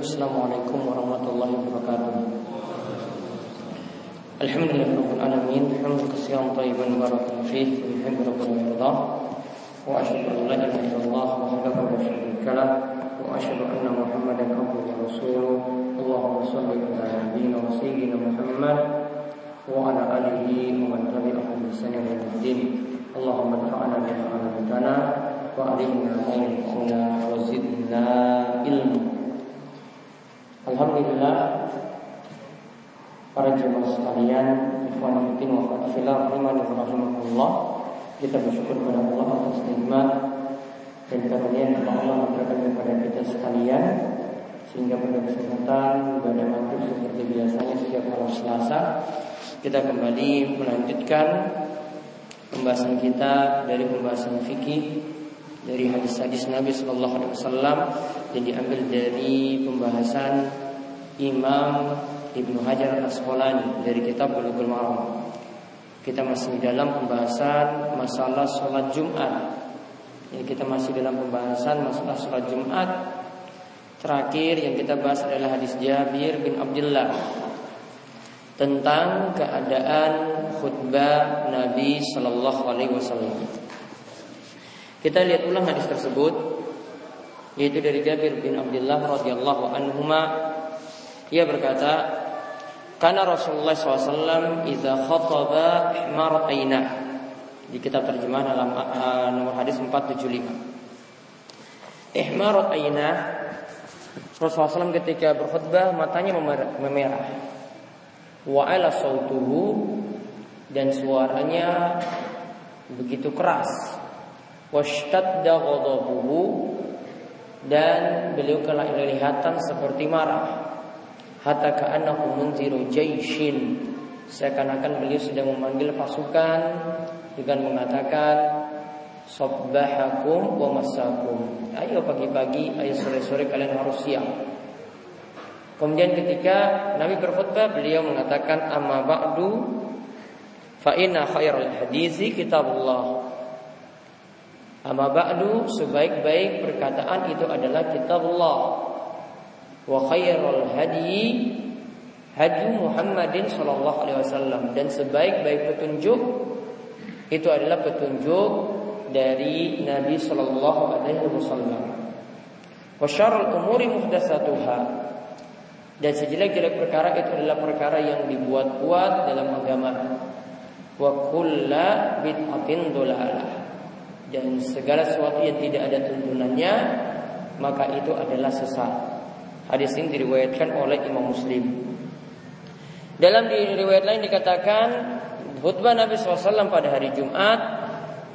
Assalamualaikum warahmatullahi wabarakatuh Alhamdulillah Alamin Hamd kasihan tayyiban barakan fih Yuhibbu rabbuna yardah Wa ashadu an la ilaha illallah Wahdahu wa syarika lah Wa ashadu anna muhammadan abduhu wa rasuluh Allahumma salli ala nabiyina wa sayyidina Muhammad Wa ala alihi wa man tabi'ahum bi ihsan ila yaumil Allahumma anfa'na bima 'allamtana wa 'allimna ma yanfa'una wa zidna ilma Alhamdulillah para jemaah sekalian, ikhwan fillah wa fillah rahimahullah. Kita bersyukur kepada Allah atas nikmat dan karunia yang Allah memberikan kepada kita sekalian sehingga pada kesempatan ibadah maghrib seperti biasanya setiap malam Selasa kita kembali melanjutkan pembahasan kita dari pembahasan fikih dari hadis-hadis Nabi Shallallahu Alaihi Wasallam yang diambil dari pembahasan Imam Ibnu Hajar Asqalani dari kitab Bulughul Maram. Kita masih dalam pembahasan masalah sholat Jumat. Ini kita masih dalam pembahasan masalah sholat Jumat. Terakhir yang kita bahas adalah hadis Jabir bin Abdullah tentang keadaan khutbah Nabi Shallallahu Alaihi Wasallam. Kita lihat ulang hadis tersebut yaitu dari Jabir bin Abdullah radhiyallahu anhu ia berkata karena Rasulullah SAW idza khataba ihmar aina di kitab terjemahan dalam uh, nomor hadis 475 ihmar aina Rasulullah SAW ketika berkhutbah matanya memerah. Wa ala sautuhu dan suaranya begitu keras. Washtadda ghadabuhu dan beliau kelihatan seperti marah hatta ka'annahu munziru jaishin. Seakan-akan beliau sedang memanggil pasukan dengan mengatakan Sabbahakum wa masakum Ayo pagi-pagi, ayo sore-sore kalian harus siap Kemudian ketika Nabi berkhutbah beliau mengatakan amma ba'du fa inna khairal hadisi kitabullah. Amma ba'du sebaik-baik perkataan itu adalah kitabullah wa khairul hadi hadi Muhammadin sallallahu alaihi wasallam dan sebaik-baik petunjuk itu adalah petunjuk dari Nabi sallallahu alaihi wasallam. Wa syarrul umuri muhdatsatuha dan sejelek-jelek perkara itu adalah perkara yang dibuat-buat dalam agama. Wa kulla bid'atin dolalah dan segala sesuatu yang tidak ada tuntunannya maka itu adalah sesat. Hadis ini diriwayatkan oleh Imam Muslim. Dalam riwayat lain dikatakan khutbah Nabi SAW pada hari Jumat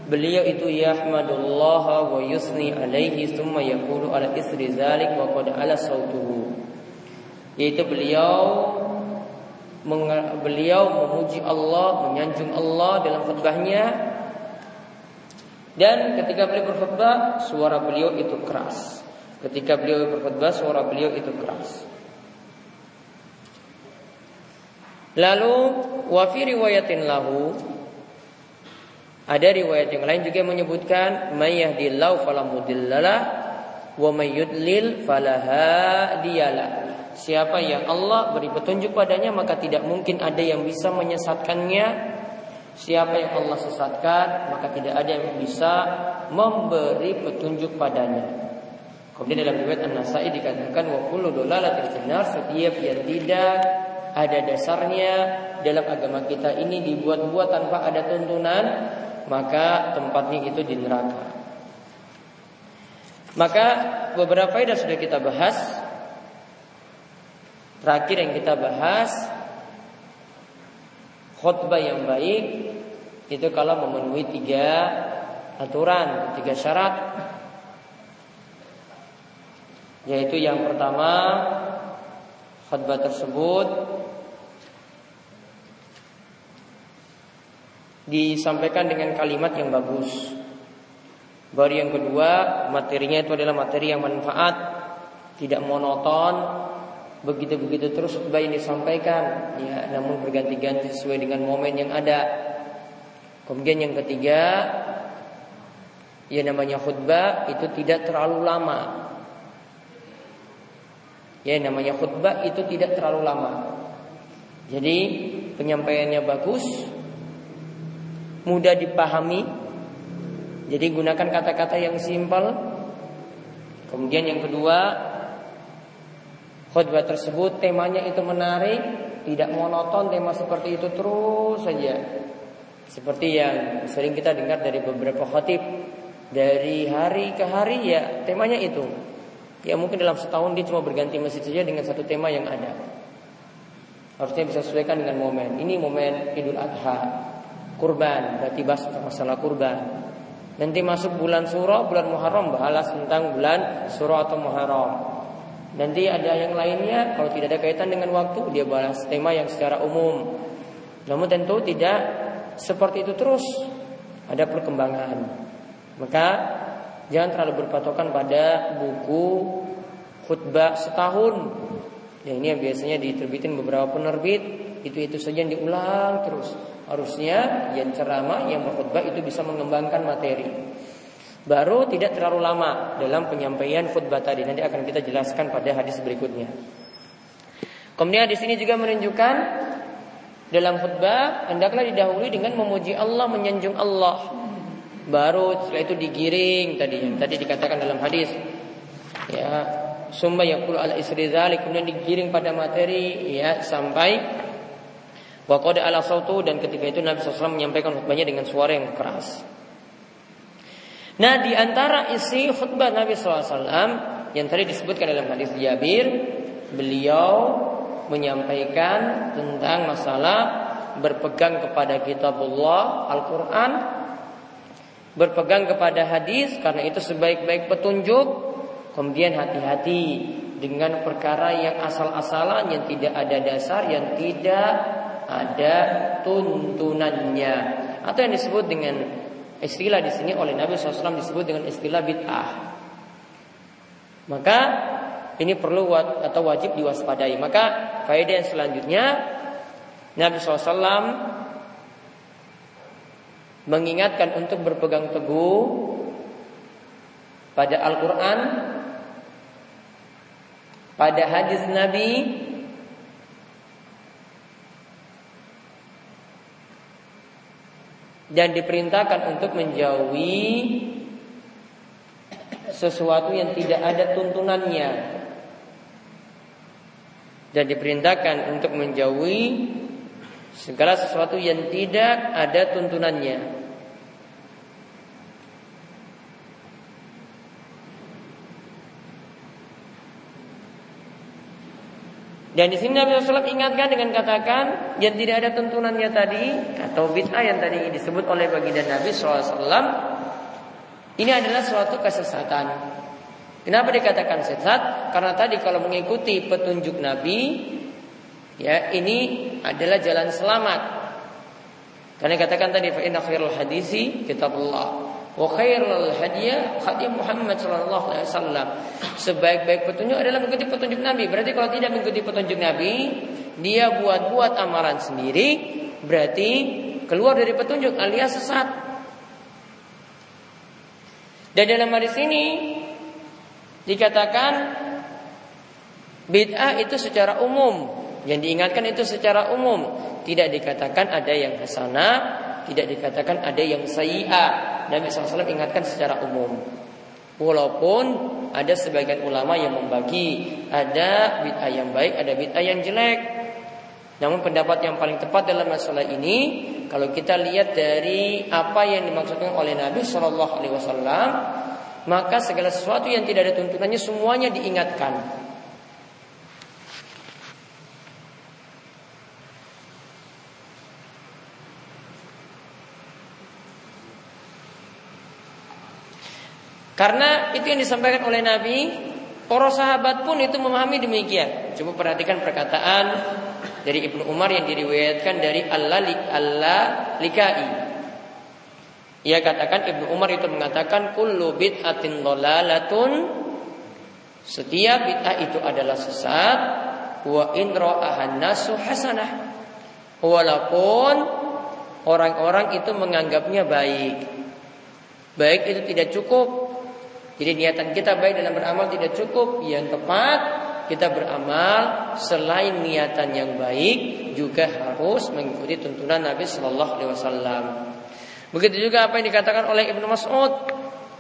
beliau itu yahmadullah wa yusni alaihi thumma yaqulu ala isri zalik wa qad ala sautuhu yaitu beliau beliau memuji Allah menyanjung Allah dalam khutbahnya dan ketika beliau berkhutbah, suara beliau itu keras. Ketika beliau berkhutbah, suara beliau itu keras. Lalu wafi riwayatin lahu ada riwayat yang lain juga menyebutkan mayyahdillahu fala mudillalah wa mayyudlil fala hadiyalah. Siapa yang Allah beri petunjuk padanya maka tidak mungkin ada yang bisa menyesatkannya Siapa yang Allah sesatkan maka tidak ada yang bisa memberi petunjuk padanya. Kemudian dalam riwayat An-Nasai dikatakan wa kullu dolalatin finnar setiap yang tidak ada dasarnya dalam agama kita ini dibuat-buat tanpa ada tuntunan maka tempatnya itu di neraka. Maka beberapa faedah sudah kita bahas. Terakhir yang kita bahas khutbah yang baik itu kalau memenuhi tiga aturan, tiga syarat. Yaitu yang pertama khutbah tersebut disampaikan dengan kalimat yang bagus. Baru yang kedua, materinya itu adalah materi yang manfaat, tidak monoton, begitu-begitu terus khutbah ini disampaikan. Ya namun berganti-ganti sesuai dengan momen yang ada. Kemudian yang ketiga ya namanya khutbah itu tidak terlalu lama Ya namanya khutbah itu tidak terlalu lama. Jadi penyampaiannya bagus, mudah dipahami. Jadi gunakan kata-kata yang simpel. Kemudian yang kedua, khutbah tersebut temanya itu menarik, tidak monoton tema seperti itu terus saja. Seperti yang sering kita dengar dari beberapa khotib dari hari ke hari ya temanya itu Ya mungkin dalam setahun dia cuma berganti masjid saja dengan satu tema yang ada. Harusnya bisa sesuaikan dengan momen. Ini momen Idul Adha, kurban, berarti bahas masalah kurban. Nanti masuk bulan Surah, bulan Muharram bahas tentang bulan Surah atau Muharram. Nanti ada yang lainnya kalau tidak ada kaitan dengan waktu dia bahas tema yang secara umum. Namun tentu tidak seperti itu terus. Ada perkembangan. Maka Jangan terlalu berpatokan pada buku khutbah setahun. Ya ini yang biasanya diterbitin beberapa penerbit, itu-itu saja yang diulang terus. Harusnya yang ceramah, yang berkhutbah itu bisa mengembangkan materi. Baru tidak terlalu lama dalam penyampaian khutbah tadi. Nanti akan kita jelaskan pada hadis berikutnya. Kemudian di sini juga menunjukkan dalam khutbah hendaklah didahului dengan memuji Allah, menyanjung Allah baru setelah itu digiring tadi tadi dikatakan dalam hadis ya summa yaqulu al isri dzalik kemudian digiring pada materi ya sampai waqad ala sautu dan ketika itu Nabi SAW menyampaikan khutbahnya dengan suara yang keras. Nah di antara isi khutbah Nabi SAW yang tadi disebutkan dalam hadis Jabir, beliau menyampaikan tentang masalah berpegang kepada kitabullah Al-Quran berpegang kepada hadis karena itu sebaik-baik petunjuk. Kemudian hati-hati dengan perkara yang asal-asalan yang tidak ada dasar, yang tidak ada tuntunannya. Atau yang disebut dengan istilah di sini oleh Nabi SAW disebut dengan istilah bid'ah. Maka ini perlu atau wajib diwaspadai. Maka faedah yang selanjutnya Nabi SAW mengingatkan untuk berpegang teguh pada Al-Quran, pada hadis Nabi, dan diperintahkan untuk menjauhi sesuatu yang tidak ada tuntunannya. Dan diperintahkan untuk menjauhi segala sesuatu yang tidak ada tuntunannya Dan di sini Nabi SAW ingatkan dengan katakan yang tidak ada tuntunannya tadi atau bid'ah yang tadi disebut oleh baginda Nabi SAW ini adalah suatu kesesatan. Kenapa dikatakan sesat? Karena tadi kalau mengikuti petunjuk Nabi, ya ini adalah jalan selamat. Karena katakan tadi fa hadisi kitabullah Wa khairul hadiah hadiah Muhammad sallallahu alaihi wasallam. Sebaik-baik petunjuk adalah mengikuti petunjuk Nabi. Berarti kalau tidak mengikuti petunjuk Nabi, dia buat-buat amalan sendiri, berarti keluar dari petunjuk alias sesat. Dan dalam hadis ini dikatakan bid'ah itu secara umum, yang diingatkan itu secara umum, tidak dikatakan ada yang hasanah, tidak dikatakan ada yang sayyi'ah Nabi SAW ingatkan secara umum. Walaupun ada sebagian ulama yang membagi ada bid'ah yang baik, ada bid'ah yang jelek. Namun pendapat yang paling tepat dalam masalah ini, kalau kita lihat dari apa yang dimaksudkan oleh Nabi Shallallahu Alaihi Wasallam, maka segala sesuatu yang tidak ada tuntunannya semuanya diingatkan. Karena itu yang disampaikan oleh Nabi, para sahabat pun itu memahami demikian. Coba perhatikan perkataan dari Ibnu Umar yang diriwayatkan dari Allah Allah Likai. Ia katakan Ibnu Umar itu mengatakan kullu bid'atin dhalalatun setiap bid'ah itu adalah sesat wa in nasu hasanah. Walaupun orang-orang itu menganggapnya baik. Baik itu tidak cukup jadi niatan kita baik dalam beramal tidak cukup. Yang tepat kita beramal selain niatan yang baik juga harus mengikuti tuntunan Nabi Shallallahu Alaihi Wasallam. Begitu juga apa yang dikatakan oleh Ibnu Mas'ud.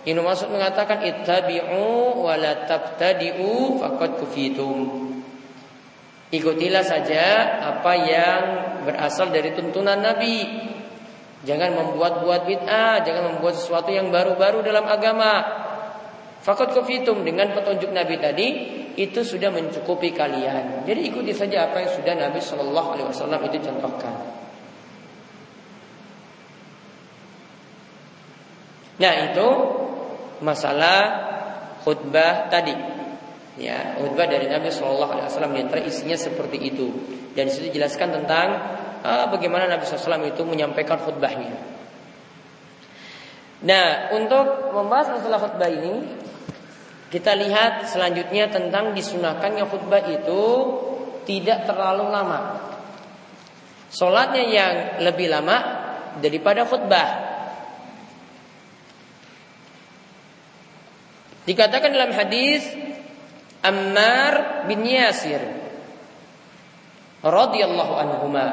Ibnu Mas'ud mengatakan ittabi'u wa la tabtadi'u faqad kufitum. Ikutilah saja apa yang berasal dari tuntunan Nabi. Jangan membuat-buat bid'ah, jangan membuat sesuatu yang baru-baru dalam agama. Fakot kofitum dengan petunjuk Nabi tadi itu sudah mencukupi kalian. Jadi ikuti saja apa yang sudah Nabi Shallallahu Alaihi Wasallam itu contohkan. Nah itu masalah khutbah tadi. Ya, khutbah dari Nabi Shallallahu Alaihi Wasallam di antara isinya seperti itu. Dan di situ dijelaskan tentang uh, bagaimana Nabi SAW itu menyampaikan khutbahnya. Nah, untuk membahas masalah khutbah ini, kita lihat selanjutnya tentang disunahkannya khutbah itu tidak terlalu lama. Solatnya yang lebih lama daripada khutbah. Dikatakan dalam hadis Ammar bin Yasir radhiyallahu anhuma.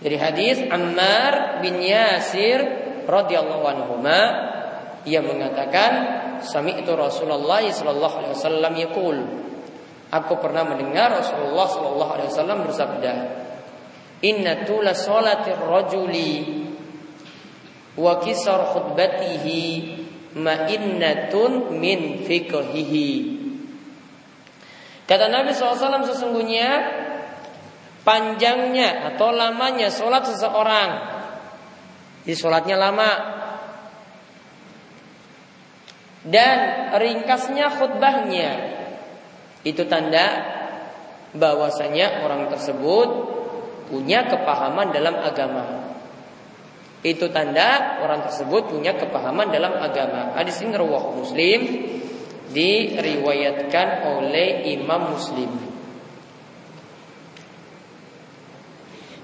Dari hadis Ammar bin Yasir radhiyallahu anhuma ia mengatakan sami'tu Rasulullah sallallahu alaihi wasallam yaqul Aku pernah mendengar Rasulullah sallallahu alaihi wasallam bersabda Inna tula salatir rajuli wa kisar khutbatihi ma'innatun min fiqhihi Kata Nabi SAW sesungguhnya panjangnya atau lamanya sholat seseorang. Di sholatnya lama. Dan ringkasnya khutbahnya. Itu tanda bahwasanya orang tersebut punya kepahaman dalam agama. Itu tanda orang tersebut punya kepahaman dalam agama. Hadis ini rawah Muslim diriwayatkan oleh Imam Muslim.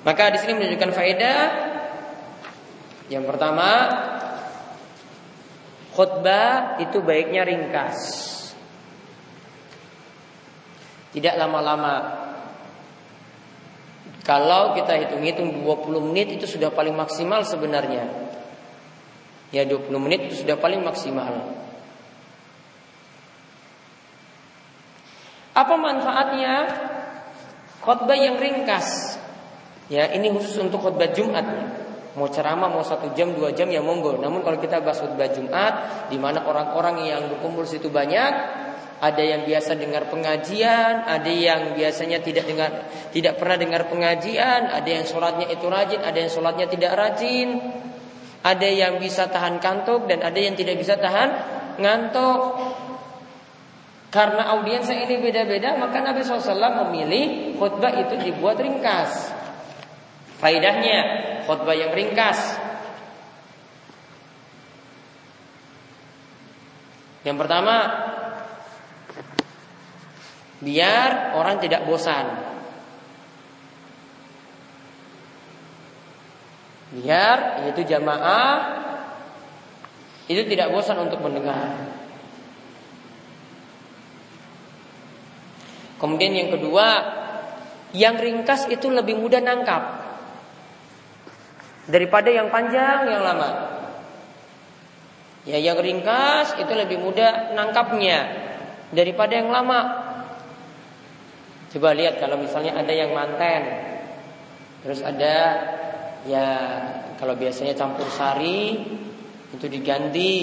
Maka di sini menunjukkan faedah yang pertama khutbah itu baiknya ringkas. Tidak lama-lama. Kalau kita hitung-hitung 20 menit itu sudah paling maksimal sebenarnya. Ya 20 menit itu sudah paling maksimal. Apa manfaatnya khutbah yang ringkas? Ya, ini khusus untuk khutbah Jumat. Mau ceramah mau satu jam dua jam ya monggo. Namun kalau kita bahas khutbah Jumat, di mana orang-orang yang berkumpul situ banyak, ada yang biasa dengar pengajian, ada yang biasanya tidak dengar, tidak pernah dengar pengajian, ada yang sholatnya itu rajin, ada yang sholatnya tidak rajin, ada yang bisa tahan kantuk dan ada yang tidak bisa tahan ngantuk. Karena audiensnya ini beda-beda, maka Nabi SAW memilih khutbah itu dibuat ringkas. Faidahnya, khutbah yang ringkas. Yang pertama, biar orang tidak bosan. Biar yaitu jamaah itu tidak bosan untuk mendengar. Kemudian yang kedua, yang ringkas itu lebih mudah nangkap daripada yang panjang yang lama. Ya, yang ringkas itu lebih mudah nangkapnya daripada yang lama. Coba lihat kalau misalnya ada yang manten, terus ada ya kalau biasanya campur sari itu diganti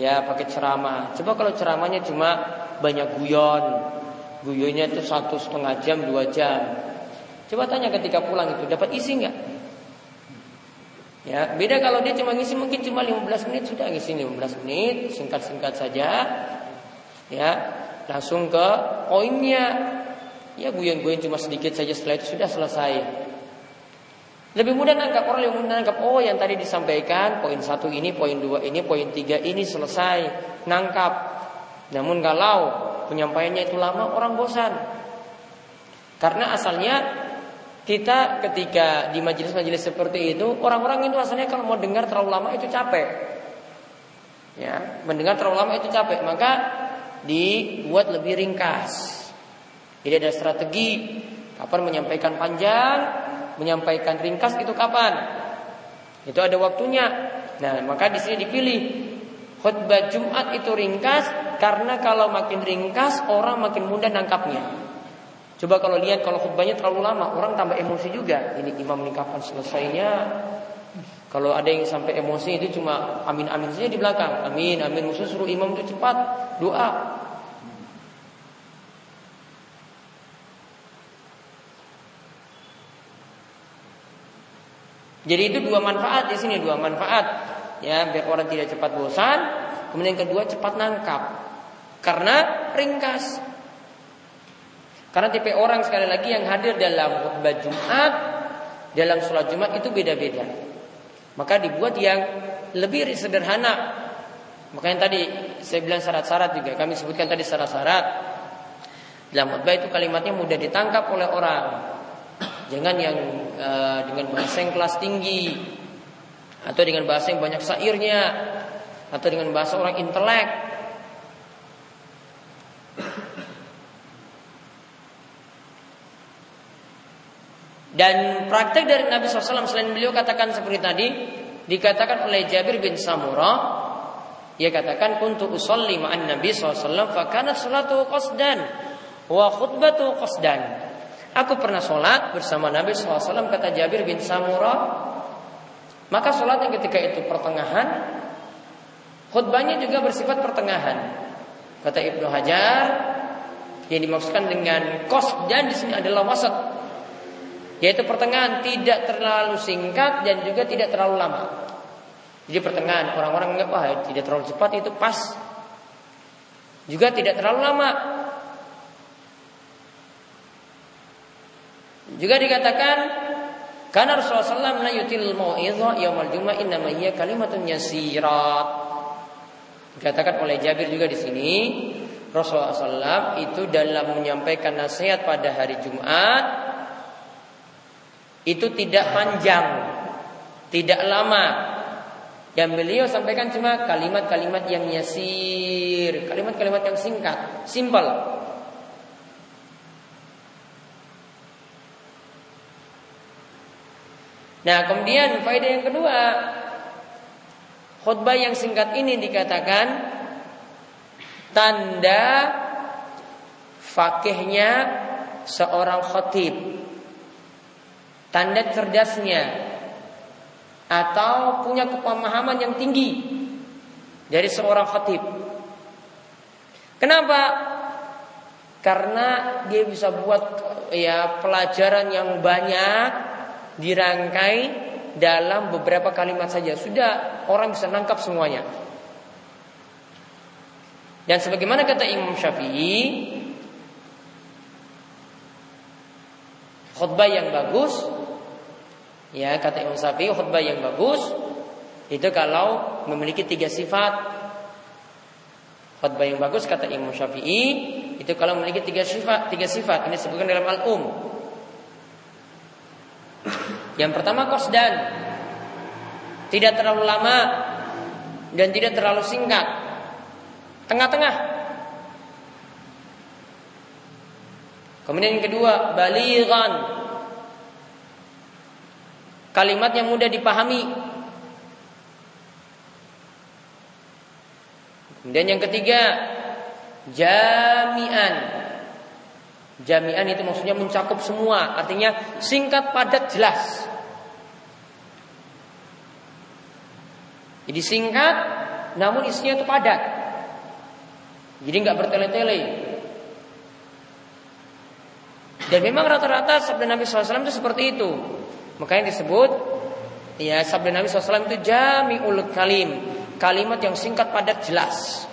ya pakai ceramah. Coba kalau ceramahnya cuma banyak guyon, Guyunya itu satu setengah jam, dua jam. Coba tanya ketika pulang itu dapat isi nggak? Ya, beda kalau dia cuma ngisi mungkin cuma 15 menit sudah ngisi 15 menit, singkat-singkat saja. Ya, langsung ke poinnya. Ya guyon-guyon cuma sedikit saja setelah itu sudah selesai. Lebih mudah nangkap orang yang mudah nangkap oh yang tadi disampaikan poin satu ini, poin dua ini, poin tiga ini selesai nangkap. Namun kalau penyampaiannya itu lama, orang bosan. Karena asalnya kita ketika di majelis-majelis seperti itu, orang-orang itu asalnya kalau mau dengar terlalu lama itu capek. Ya, mendengar terlalu lama itu capek, maka dibuat lebih ringkas. Jadi ada strategi kapan menyampaikan panjang, menyampaikan ringkas itu kapan. Itu ada waktunya. Nah, maka di sini dipilih khutbah Jumat itu ringkas karena kalau makin ringkas orang makin mudah nangkapnya. Coba kalau lihat kalau khutbahnya terlalu lama, orang tambah emosi juga. Ini imam meningkapkan selesainya. Kalau ada yang sampai emosi itu cuma amin amin saja di belakang. Amin amin khusus suruh imam itu cepat doa. Jadi itu dua manfaat di sini dua manfaat ya biar orang tidak cepat bosan. Kemudian yang kedua cepat nangkap karena ringkas. Karena tipe orang sekali lagi yang hadir dalam khutbah Jumat, dalam sholat Jumat itu beda-beda. Maka dibuat yang lebih sederhana. Makanya tadi saya bilang syarat-syarat juga. Kami sebutkan tadi syarat-syarat. Dalam khutbah itu kalimatnya mudah ditangkap oleh orang. Jangan yang uh, dengan bahasa yang kelas tinggi atau dengan bahasa yang banyak sairnya atau dengan bahasa orang intelek Dan praktek dari Nabi SAW selain beliau katakan seperti tadi dikatakan oleh Jabir bin Samurah ia katakan untuk usolli ma'an Nabi SAW fakana salatu qasdan wa khutbatu qasdan. Aku pernah sholat bersama Nabi SAW kata Jabir bin Samurah maka sholatnya ketika itu pertengahan khutbahnya juga bersifat pertengahan. Kata Ibnu Hajar yang dimaksudkan dengan qasdan di sini adalah wasat yaitu pertengahan tidak terlalu singkat dan juga tidak terlalu lama. Jadi pertengahan orang-orang menganggap wah tidak terlalu cepat itu pas. Juga tidak terlalu lama. Juga dikatakan karena Rasulullah SAW la yutil mau'idha yaumal jum'ah innama hiya kalimatun yasirat. Dikatakan oleh Jabir juga di sini Rasulullah SAW itu dalam menyampaikan nasihat pada hari Jumat itu tidak panjang, tidak lama. Yang beliau sampaikan cuma kalimat-kalimat yang yasir, kalimat-kalimat yang singkat, simpel. Nah, kemudian faedah yang kedua, khutbah yang singkat ini dikatakan tanda fakihnya seorang khatib tanda cerdasnya atau punya kepemahaman yang tinggi dari seorang khatib. Kenapa? Karena dia bisa buat ya pelajaran yang banyak dirangkai dalam beberapa kalimat saja. Sudah orang bisa nangkap semuanya. Dan sebagaimana kata Imam Syafi'i, khutbah yang bagus Ya, kata Imam Syafi'i khutbah yang bagus itu kalau memiliki tiga sifat. Khutbah yang bagus kata Imam Syafi'i itu kalau memiliki tiga sifat, tiga sifat ini disebutkan dalam Al-Um. Yang pertama kosdan tidak terlalu lama dan tidak terlalu singkat. Tengah-tengah. Kemudian yang kedua, balighan Kalimat yang mudah dipahami. Dan yang ketiga, jami'an. Jami'an itu maksudnya mencakup semua, artinya singkat, padat, jelas. Jadi singkat, namun isinya itu padat. Jadi nggak bertele-tele. Dan memang rata-rata sabda Nabi SAW itu seperti itu. Makanya disebut ya sabda Nabi SAW itu jami'ul kalim, kalimat yang singkat padat jelas.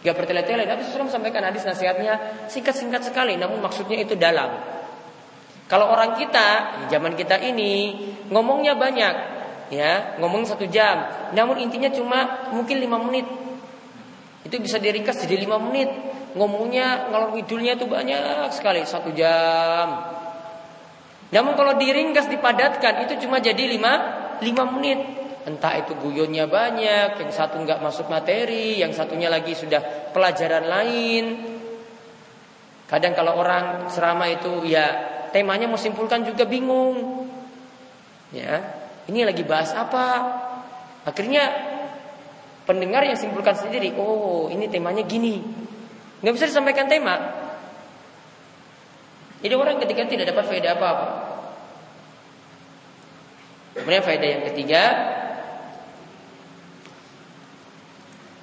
Gak bertele-tele. Nabi SAW sampaikan hadis nasihatnya singkat-singkat sekali, namun maksudnya itu dalam. Kalau orang kita zaman kita ini ngomongnya banyak, ya ngomong satu jam, namun intinya cuma mungkin lima menit. Itu bisa diringkas jadi lima menit. Ngomongnya ngalor ngidulnya itu banyak sekali satu jam. Namun kalau diringkas dipadatkan itu cuma jadi lima, lima menit. Entah itu guyonnya banyak, yang satu nggak masuk materi, yang satunya lagi sudah pelajaran lain. Kadang kalau orang ceramah itu ya temanya mau simpulkan juga bingung. Ya, ini lagi bahas apa? Akhirnya pendengar yang simpulkan sendiri, oh ini temanya gini. Nggak bisa disampaikan tema. Jadi orang ketika tidak dapat faedah apa-apa. Kemudian faedah yang ketiga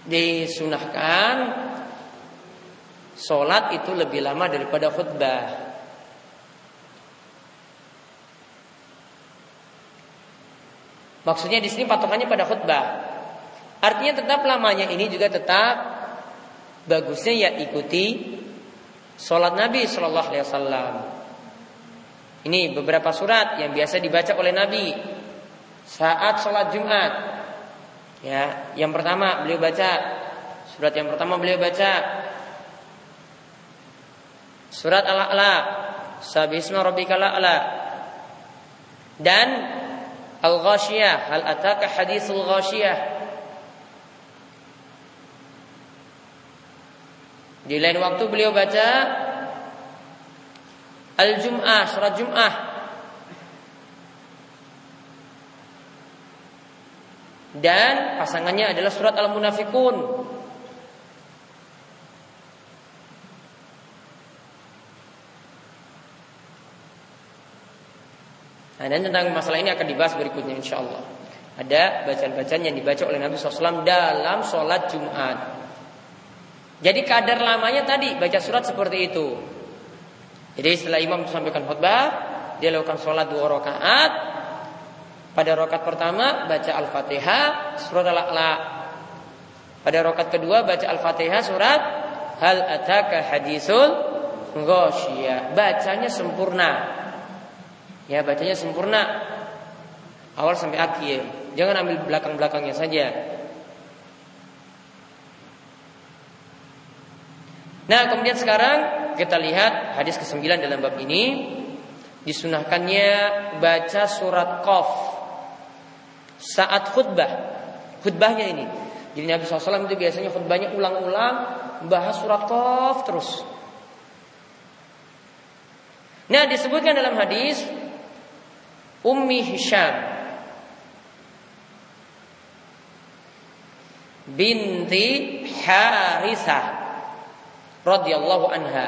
disunahkan Sholat itu lebih lama daripada khutbah. Maksudnya di sini patokannya pada khutbah. Artinya tetap lamanya ini juga tetap bagusnya ya ikuti sholat Nabi Shallallahu Alaihi Wasallam. Ini beberapa surat yang biasa dibaca oleh Nabi saat sholat Jumat. Ya, yang pertama beliau baca surat yang pertama beliau baca Surat Al-A'la, Sabisma rabbikal a'la. Dan Al-Ghashiyah, hal ataka hadithul Ghashiyah. Di lain waktu beliau baca Al-Jum'ah, surat Jum'ah. Dan pasangannya adalah surat Al-Munafikun. Nah, dan tentang masalah ini akan dibahas berikutnya insya Allah. Ada bacaan-bacaan yang dibaca oleh Nabi SAW dalam sholat Jumat. Jadi kadar lamanya tadi baca surat seperti itu. Jadi setelah imam sampaikan khutbah, dia lakukan sholat dua rakaat. Pada rakaat pertama baca Al-Fatihah, surat Al-A'la. Pada rakaat kedua baca Al-Fatihah surat Hal ataka hadisul ghasyiyah. Bacanya sempurna. Ya bacanya sempurna awal sampai akhir. Jangan ambil belakang-belakangnya saja. Nah, kemudian sekarang kita lihat hadis ke-9 dalam bab ini disunahkannya baca surat Qaf saat khutbah. Khutbahnya ini. Jadi Nabi SAW itu biasanya khutbahnya ulang-ulang bahas surat Qaf terus. Nah, disebutkan dalam hadis Ummi Hisham binti Harisah radhiyallahu anha.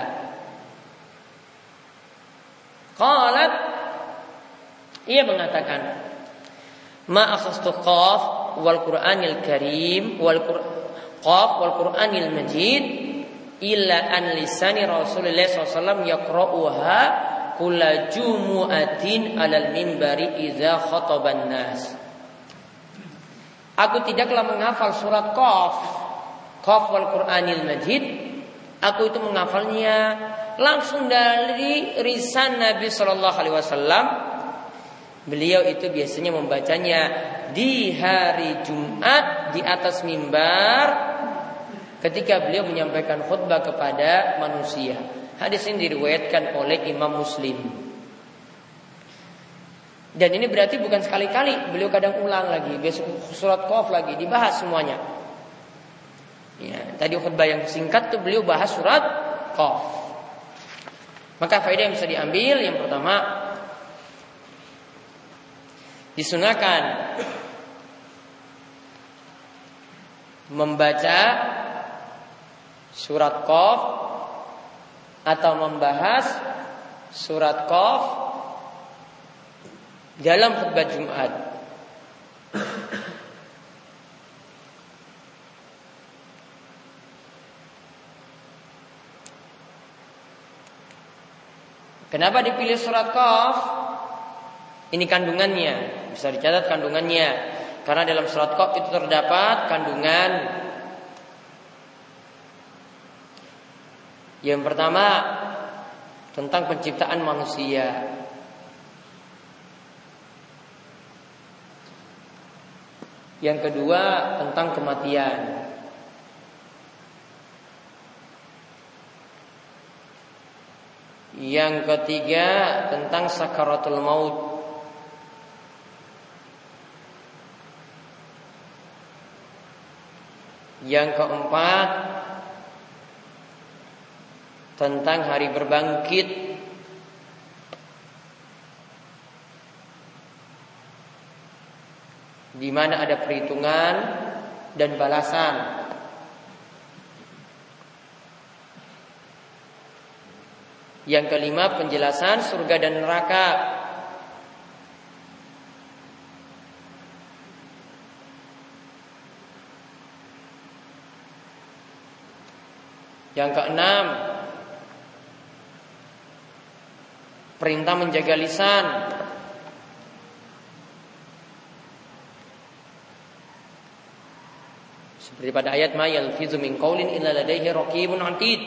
Qalat ia mengatakan ma akhastu qaf wal Qur'anil Karim wal qaf wal Qur'anil Majid illa an lisani Rasulullah wasallam yaqra'uha kula jumu'atin alal mimbari idza khataban nas. Aku tidaklah menghafal surat Qaf, Qaf wal Qur'anil Majid. Aku itu menghafalnya langsung dari risan Nabi Shallallahu alaihi wasallam. Beliau itu biasanya membacanya di hari Jumat di atas mimbar ketika beliau menyampaikan khutbah kepada manusia. Hadis ini diriwayatkan oleh Imam Muslim. Dan ini berarti bukan sekali-kali beliau kadang ulang lagi, besok surat Qaf lagi dibahas semuanya. Ya, tadi khutbah yang singkat tuh beliau bahas surat Qaf. Maka faedah yang bisa diambil yang pertama disunahkan membaca surat Qaf atau membahas surat Qaf dalam khutbah Jumat. Kenapa dipilih surat Qaf? Ini kandungannya, bisa dicatat kandungannya. Karena dalam surat Qaf itu terdapat kandungan Yang pertama tentang penciptaan manusia. Yang kedua tentang kematian. Yang ketiga tentang sakaratul maut. Yang keempat tentang hari berbangkit di mana ada perhitungan dan balasan. Yang kelima penjelasan surga dan neraka. Yang keenam Perintah menjaga lisan Seperti pada ayat ma yalfizu min illa ladaihi atid.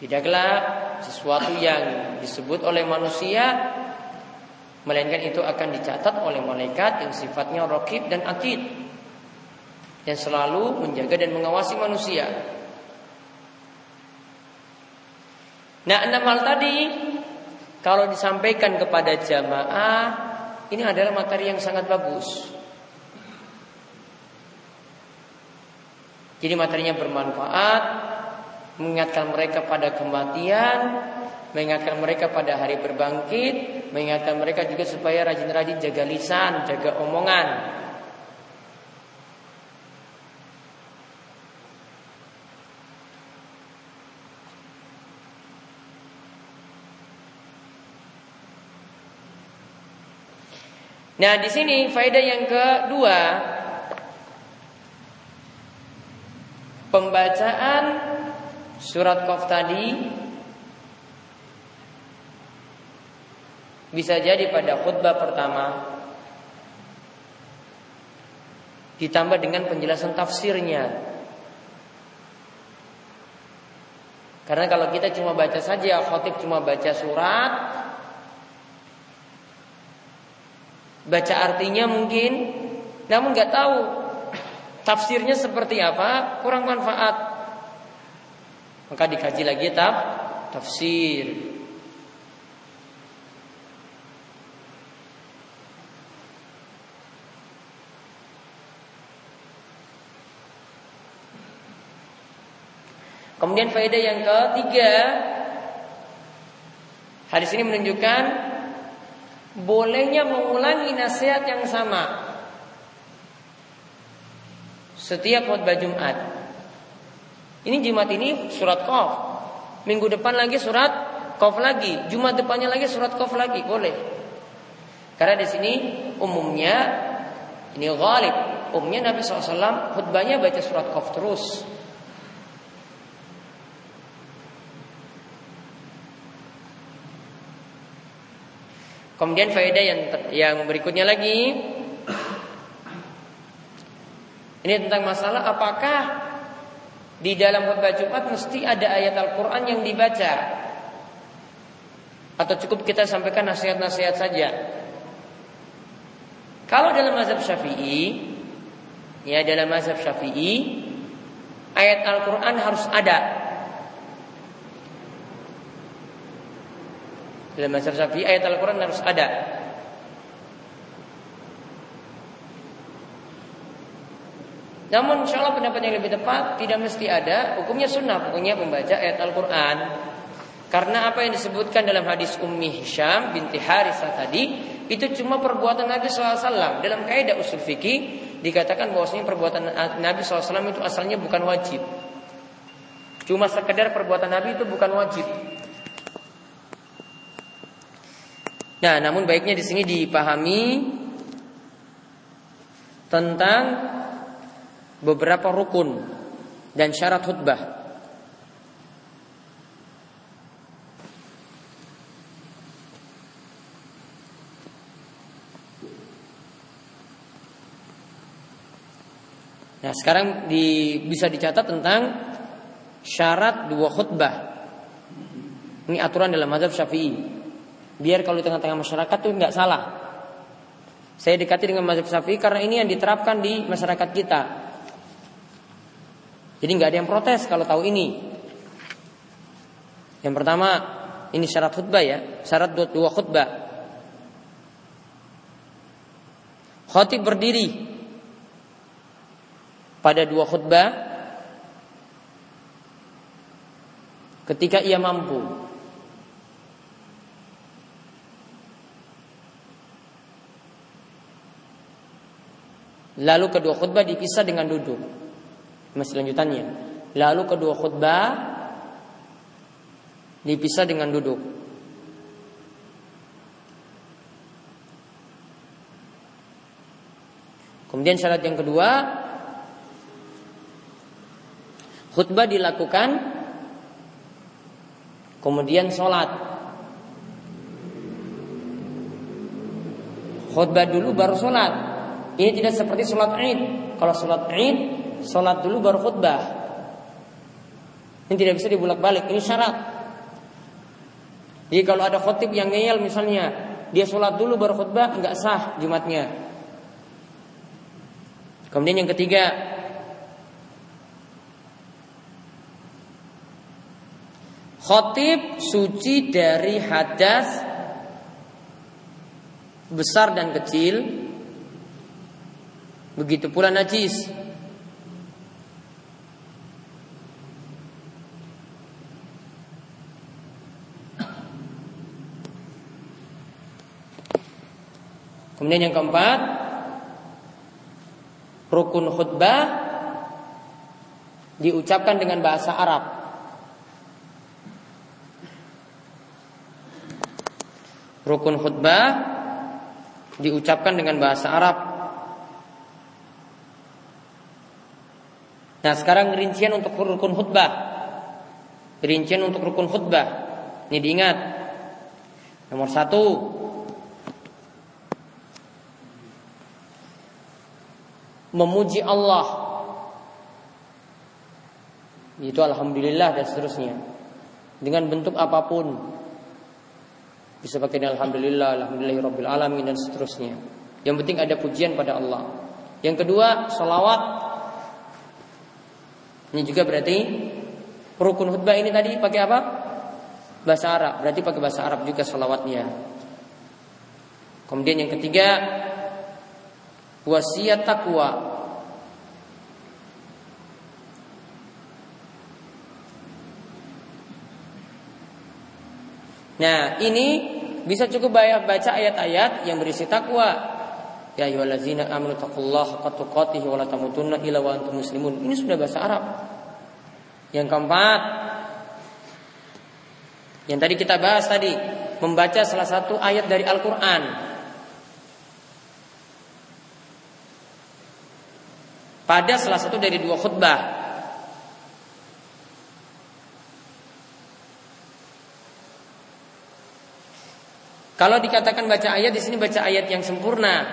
Tidaklah sesuatu yang disebut oleh manusia melainkan itu akan dicatat oleh malaikat yang sifatnya raqib dan atid yang selalu menjaga dan mengawasi manusia. Nah, enam hal tadi kalau disampaikan kepada jamaah ini adalah materi yang sangat bagus. Jadi materinya bermanfaat, mengingatkan mereka pada kematian, mengingatkan mereka pada hari berbangkit, mengingatkan mereka juga supaya rajin-rajin jaga lisan, jaga omongan. Nah, di sini faedah yang kedua Pembacaan surat Qaf tadi bisa jadi pada khutbah pertama ditambah dengan penjelasan tafsirnya. Karena kalau kita cuma baca saja, khotib cuma baca surat, baca artinya mungkin, namun nggak tahu Tafsirnya seperti apa? Kurang manfaat. Maka dikaji lagi tab tafsir. Kemudian faedah yang ketiga Hadis ini menunjukkan Bolehnya mengulangi nasihat yang sama setiap khutbah Jumat. Ini Jumat ini surat Qaf. Minggu depan lagi surat Qaf lagi. Jumat depannya lagi surat Qaf lagi, boleh. Karena di sini umumnya ini ghalib. Umumnya Nabi SAW khutbahnya baca surat Qaf terus. Kemudian faedah yang yang berikutnya lagi ini tentang masalah apakah di dalam khutbah Jumat mesti ada ayat Al-Quran yang dibaca. Atau cukup kita sampaikan nasihat-nasihat saja. Kalau dalam mazhab syafi'i Ya dalam mazhab syafi'i Ayat Al-Quran harus ada. Dalam mazhab syafi'i ayat Al-Quran harus ada Namun insya Allah pendapat yang lebih tepat tidak mesti ada hukumnya sunnah pokoknya membaca ayat Al-Quran. Karena apa yang disebutkan dalam hadis Ummi Hisham binti Harisah tadi itu cuma perbuatan Nabi SAW dalam kaidah usul fikih dikatakan bahwasanya perbuatan Nabi SAW itu asalnya bukan wajib. Cuma sekedar perbuatan Nabi itu bukan wajib. Nah, namun baiknya di sini dipahami tentang beberapa rukun dan syarat khutbah. Nah, sekarang di, bisa dicatat tentang syarat dua khutbah. Ini aturan dalam mazhab Syafi'i. Biar kalau di tengah-tengah masyarakat itu nggak salah. Saya dekati dengan mazhab Syafi'i karena ini yang diterapkan di masyarakat kita. Jadi nggak ada yang protes kalau tahu ini. Yang pertama, ini syarat khutbah ya, syarat dua, khutbah. Khotib berdiri pada dua khutbah ketika ia mampu. Lalu kedua khutbah dipisah dengan duduk. Masih lanjutannya. Lalu kedua khutbah dipisah dengan duduk. Kemudian syarat yang kedua khutbah dilakukan kemudian sholat khutbah dulu baru sholat ini tidak seperti sholat id kalau sholat id sholat dulu baru khutbah. Ini tidak bisa dibulak balik ini syarat. Jadi kalau ada khutib yang ngeyel misalnya dia sholat dulu baru khutbah nggak sah jumatnya. Kemudian yang ketiga Khotib suci dari hadas besar dan kecil. Begitu pula najis Kemudian yang keempat rukun khutbah diucapkan dengan bahasa Arab. Rukun khutbah diucapkan dengan bahasa Arab. Nah, sekarang rincian untuk rukun khutbah. Rincian untuk rukun khutbah. Ini diingat. Nomor satu, memuji Allah. Itu alhamdulillah dan seterusnya. Dengan bentuk apa pun. Bisa pakai alhamdulillah alhamdulillahirabbil alamin dan seterusnya. Yang penting ada pujian pada Allah. Yang kedua salawat. Ini juga berarti rukun khutbah ini tadi pakai apa? Bahasa Arab. Berarti pakai bahasa Arab juga salawatnya. Kemudian yang ketiga wasiat takwa. Nah, ini bisa cukup baca ayat-ayat yang berisi takwa. Ya ayyuhallazina amanu taqullaha haqqa tuqatih wa la tamutunna illa wa antum muslimun. Ini sudah bahasa Arab. Yang keempat, yang tadi kita bahas tadi, membaca salah satu ayat dari Al-Qur'an pada salah satu dari dua khutbah. Kalau dikatakan baca ayat di sini baca ayat yang sempurna,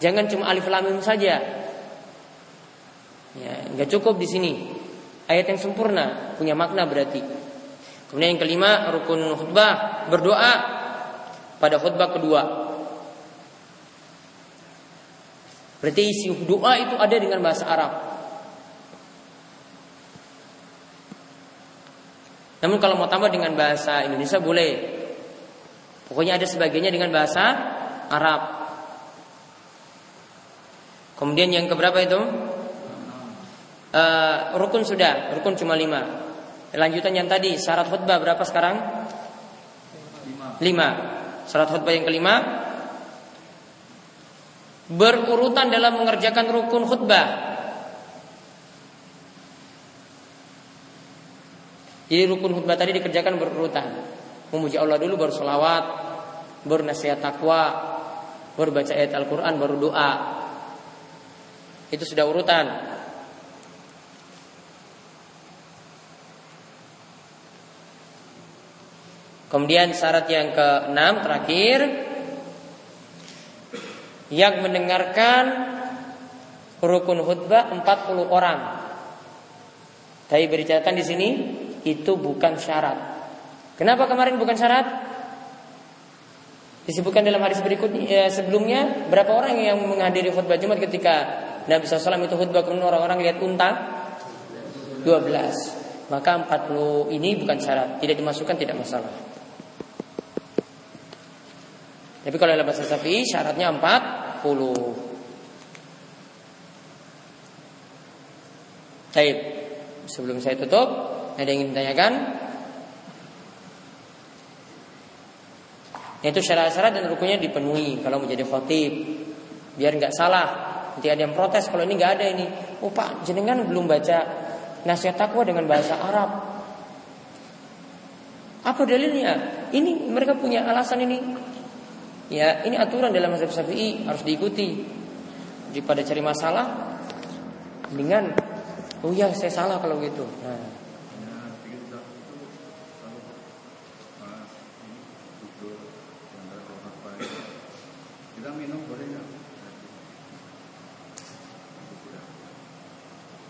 jangan cuma alif lam mim saja. Ya, nggak cukup di sini. Ayat yang sempurna punya makna berarti. Kemudian yang kelima rukun khutbah berdoa pada khutbah kedua. Berarti isi doa itu ada dengan bahasa Arab. Namun kalau mau tambah dengan bahasa Indonesia boleh. Pokoknya ada sebagiannya dengan bahasa Arab. Kemudian yang keberapa itu? Uh, rukun sudah, rukun cuma lima. Lanjutan yang tadi, syarat khutbah berapa sekarang? Lima. Syarat khutbah yang kelima, berurutan dalam mengerjakan rukun khutbah. Jadi rukun khutbah tadi dikerjakan berurutan. Memuji Allah dulu baru sholawat, baru nasihat takwa, baru baca ayat Al-Quran, baru doa. Itu sudah urutan. Kemudian syarat yang keenam terakhir yang mendengarkan rukun khutbah 40 orang. Tapi bercerita di sini itu bukan syarat. Kenapa kemarin bukan syarat? Disebutkan dalam hadis berikutnya eh, sebelumnya berapa orang yang menghadiri khutbah Jumat ketika Nabi SAW itu khutbah kemudian orang-orang lihat unta 12 maka 40 ini bukan syarat tidak dimasukkan tidak masalah tapi kalau dalam bahasa Sapi, syaratnya 40. Baik. Sebelum saya tutup, ada yang ingin ditanyakan? Itu syarat-syarat dan rukunya dipenuhi kalau menjadi khotib. Biar nggak salah. Nanti ada yang protes kalau ini nggak ada ini. Oh Pak, jenengan belum baca nasihat takwa dengan bahasa Arab. Apa dalilnya? Ini mereka punya alasan ini Ya, ini aturan dalam mazhab Syafi'i harus diikuti. Daripada cari masalah, dengan oh ya saya salah kalau gitu. Nah.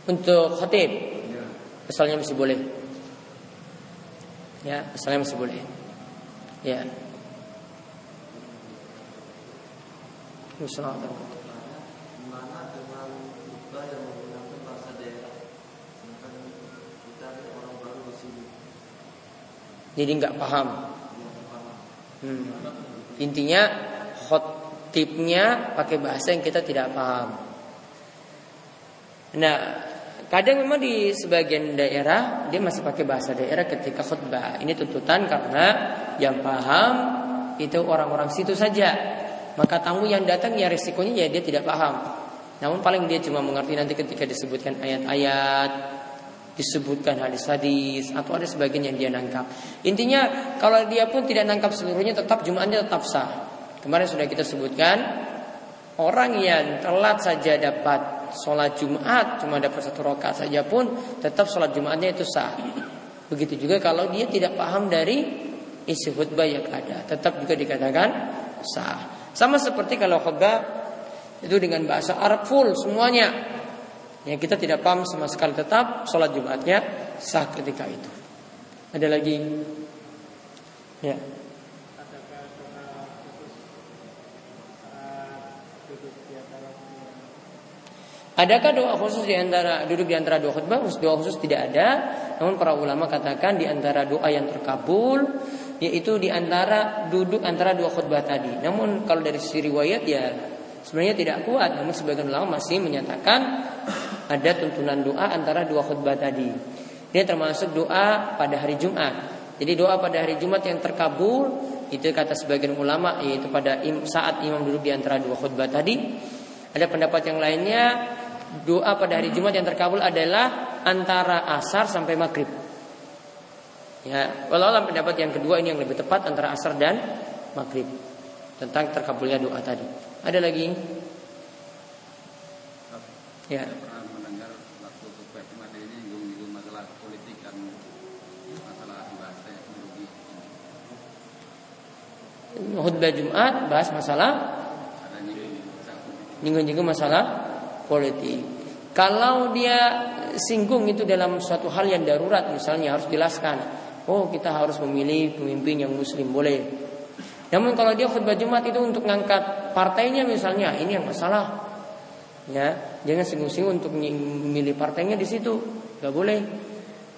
Untuk khatib Misalnya masih boleh Ya, misalnya masih boleh Ya Assalamualaikum Jadi nggak paham. Hmm. Intinya khotibnya pakai bahasa yang kita tidak paham. Nah, kadang memang di sebagian daerah dia masih pakai bahasa daerah ketika khutbah. Ini tuntutan karena yang paham itu orang-orang situ saja. Maka tamu yang datang ya resikonya ya dia tidak paham. Namun paling dia cuma mengerti nanti ketika disebutkan ayat-ayat disebutkan hadis-hadis atau ada sebagian yang dia nangkap. Intinya kalau dia pun tidak nangkap seluruhnya tetap Jumatnya tetap sah. Kemarin sudah kita sebutkan orang yang telat saja dapat sholat Jumat cuma dapat satu rakaat saja pun tetap sholat Jumatnya itu sah. Begitu juga kalau dia tidak paham dari isi khutbah yang ada, tetap juga dikatakan sah. Sama seperti kalau khutbah itu dengan bahasa Arab full semuanya yang kita tidak paham sama sekali tetap sholat Jumatnya sah ketika itu. Ada lagi? Ya. Adakah doa khusus di antara duduk di antara dua khutbah? Doa khusus tidak ada. Namun para ulama katakan di antara doa yang terkabul yaitu di antara duduk antara dua khutbah tadi. Namun kalau dari sisi riwayat ya sebenarnya tidak kuat. Namun sebagian ulama masih menyatakan ada tuntunan doa antara dua khutbah tadi. Ini termasuk doa pada hari Jumat. Jadi doa pada hari Jumat yang terkabul itu kata sebagian ulama yaitu pada saat imam duduk di antara dua khutbah tadi. Ada pendapat yang lainnya doa pada hari Jumat yang terkabul adalah antara asar sampai maghrib. Ya, walau pendapat yang kedua ini yang lebih tepat antara asar dan maghrib tentang terkabulnya doa tadi. Ada lagi? Ya. mendengar waktu ini masalah politik dan masalah bahasa Khutbah Jumat bahas masalah nyinggung-nyinggung masalah politik. Kalau dia singgung itu dalam suatu hal yang darurat misalnya harus jelaskan. Oh kita harus memilih pemimpin yang muslim boleh. Namun kalau dia khutbah Jumat itu untuk ngangkat partainya misalnya ini yang masalah. Ya jangan singgung-singgung untuk memilih partainya di situ. Nggak boleh.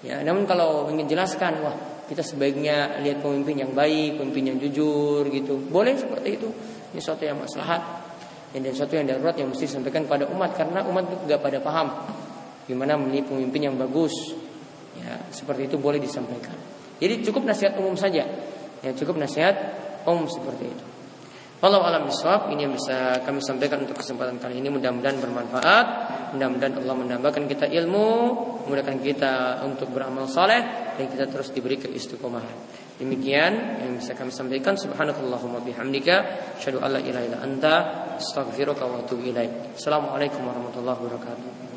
Ya namun kalau ingin jelaskan wah kita sebaiknya lihat pemimpin yang baik pemimpin yang jujur gitu. Boleh seperti itu. Ini suatu yang maslahat. Dan suatu yang darurat yang mesti disampaikan kepada umat karena umat nggak pada paham gimana memilih pemimpin yang bagus. Ya seperti itu boleh disampaikan jadi cukup nasihat umum saja. Ya cukup nasihat umum seperti itu. Allah alam bisawab ini yang bisa kami sampaikan untuk kesempatan kali ini. Mudah-mudahan bermanfaat. Mudah-mudahan Allah menambahkan kita ilmu. Memudahkan kita untuk beramal saleh. Dan kita terus diberi keistiqomahan. Demikian yang bisa kami sampaikan. Subhanakallahumma bihamdika. Asyhadu alla ilaha illa anta. Astaghfiruka wa atubu ilaik. Assalamualaikum warahmatullahi wabarakatuh